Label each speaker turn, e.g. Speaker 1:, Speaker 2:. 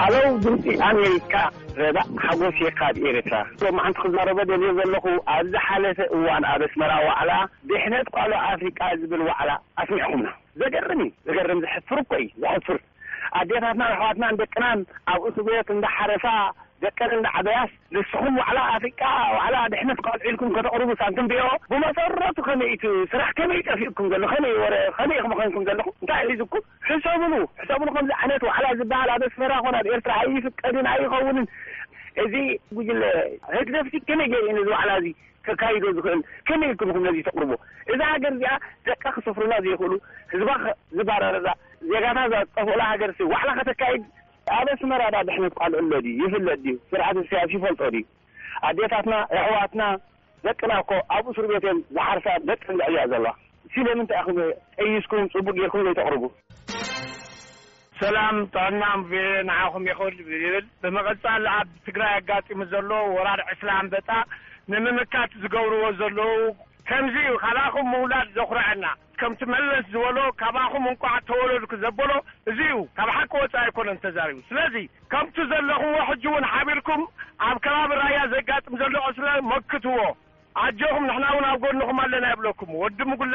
Speaker 1: ሃሎ ድምፂ ኣሜሪካ ዘባ ሓጎስ እየ ካብ ኤርትራ ሎማዓንቲ ክዛረበ ደልዮ ዘለኹ ኣብ ዝሓለፈ እዋን ኣብ ኣስመራ ዋዕላ ድሕነት ቋልዑ ኣፍሪቃ ዝብል ዋዕላ ኣስሚዕኹምና ዘገርም እዩ ዘገርም ዘሕፍር እኮ እዩ ዘሕፍር ኣዴታትናን ኣሕዋትናን ደቅናን ኣብ እስር ቤት እንዳ ሓረሳ ደቀን እንዳ ዓበያስ ንስኹም ዋዕላ ኣፍሪቃ ዋዕላ ድሕነት ቆልዑ ኢልኩም ከተቕርቡ ሳንትምብዮ ብመሰረቱ ከመይ እቲ ስራሕ ከመይ ጠፊኡኩም ዘሎ ከመይ ወረ ከመይ ኢኹም ኾንኩም ዘለኹም እንታይ ሒዙኩም ሕሰብሉ ሕሰብሉ ከምዚ ዓይነት ዋዕላ ዝበሃል ኣብ ኣስመራ ኮን ኣብ ኤርትራ ኣይፍቀድን ኣይኸውንን እዚ ጉጅለ ህግደፍሲ ከመይ ገይሩ እዩ ነዚ ዋዕላ እዚ ከካይዶ ዝኽእል ከመይ ኢልኩም ኢኹም ነዚ ተቕርቦ? እዛ ሃገር እዚኣ ደቃ ክሰፍሩላ ዘይኽእሉ፣ ህዝባ ዝባረረላ፣ ዜጋታት ዝጠፍኡላ ሃገርሲ ዋዕላ ከተካይድ? ኣብ ኣስመራ ዳኣ ድሕነት ቃልዑ ኣሎ ድዩ? ይፍለጥ ድዩ? ስርዓት ኢሰያስ ይፈልጦ ድዩ? ኣዴታትና የሕዋትና ደቅና እኮ ኣብ እሱርቤት እየን ዝሓርሳ ደቀን ዘዕብያ ዘለዋ። ሲለምንታይ ኢኹም ጠይስኩም ጽቡቕ ጌርኩም ዘይተቕርቡ?
Speaker 2: ሰላም ጥዕናም ቪኦኤ ንዓኹም ይኹን ይብል ብምቅጻል ኣብ ትግራይ ኣጋጢሙ ዘሎ ወራር ዕስለ ኣንበጣ ንምምካት ዝገብርዎ ዘለዉ ከምዚ እዩ ካባኹም ምውላድ ዘኹረዐና ከምቲ መለስ ዝበሎ ካባኹም እንቋዕ ተወለድኩ ዘበሎ እዚ እዩ ካብ ሓቂ ወጻኢ ኣይኮነን ተዛሪቡ ስለዚ ከምቱ ዘለኹዎ ሕጂ ውን ሓቢርኩም ኣብ ከባቢ ራያ ዘጋጥም ዘሎ ዕስለ መክትዎ ኣጆኹም ንሕና ውን ኣብ ጎድንኹም ኣለና ይብለኩም ወዲ ምጉላ።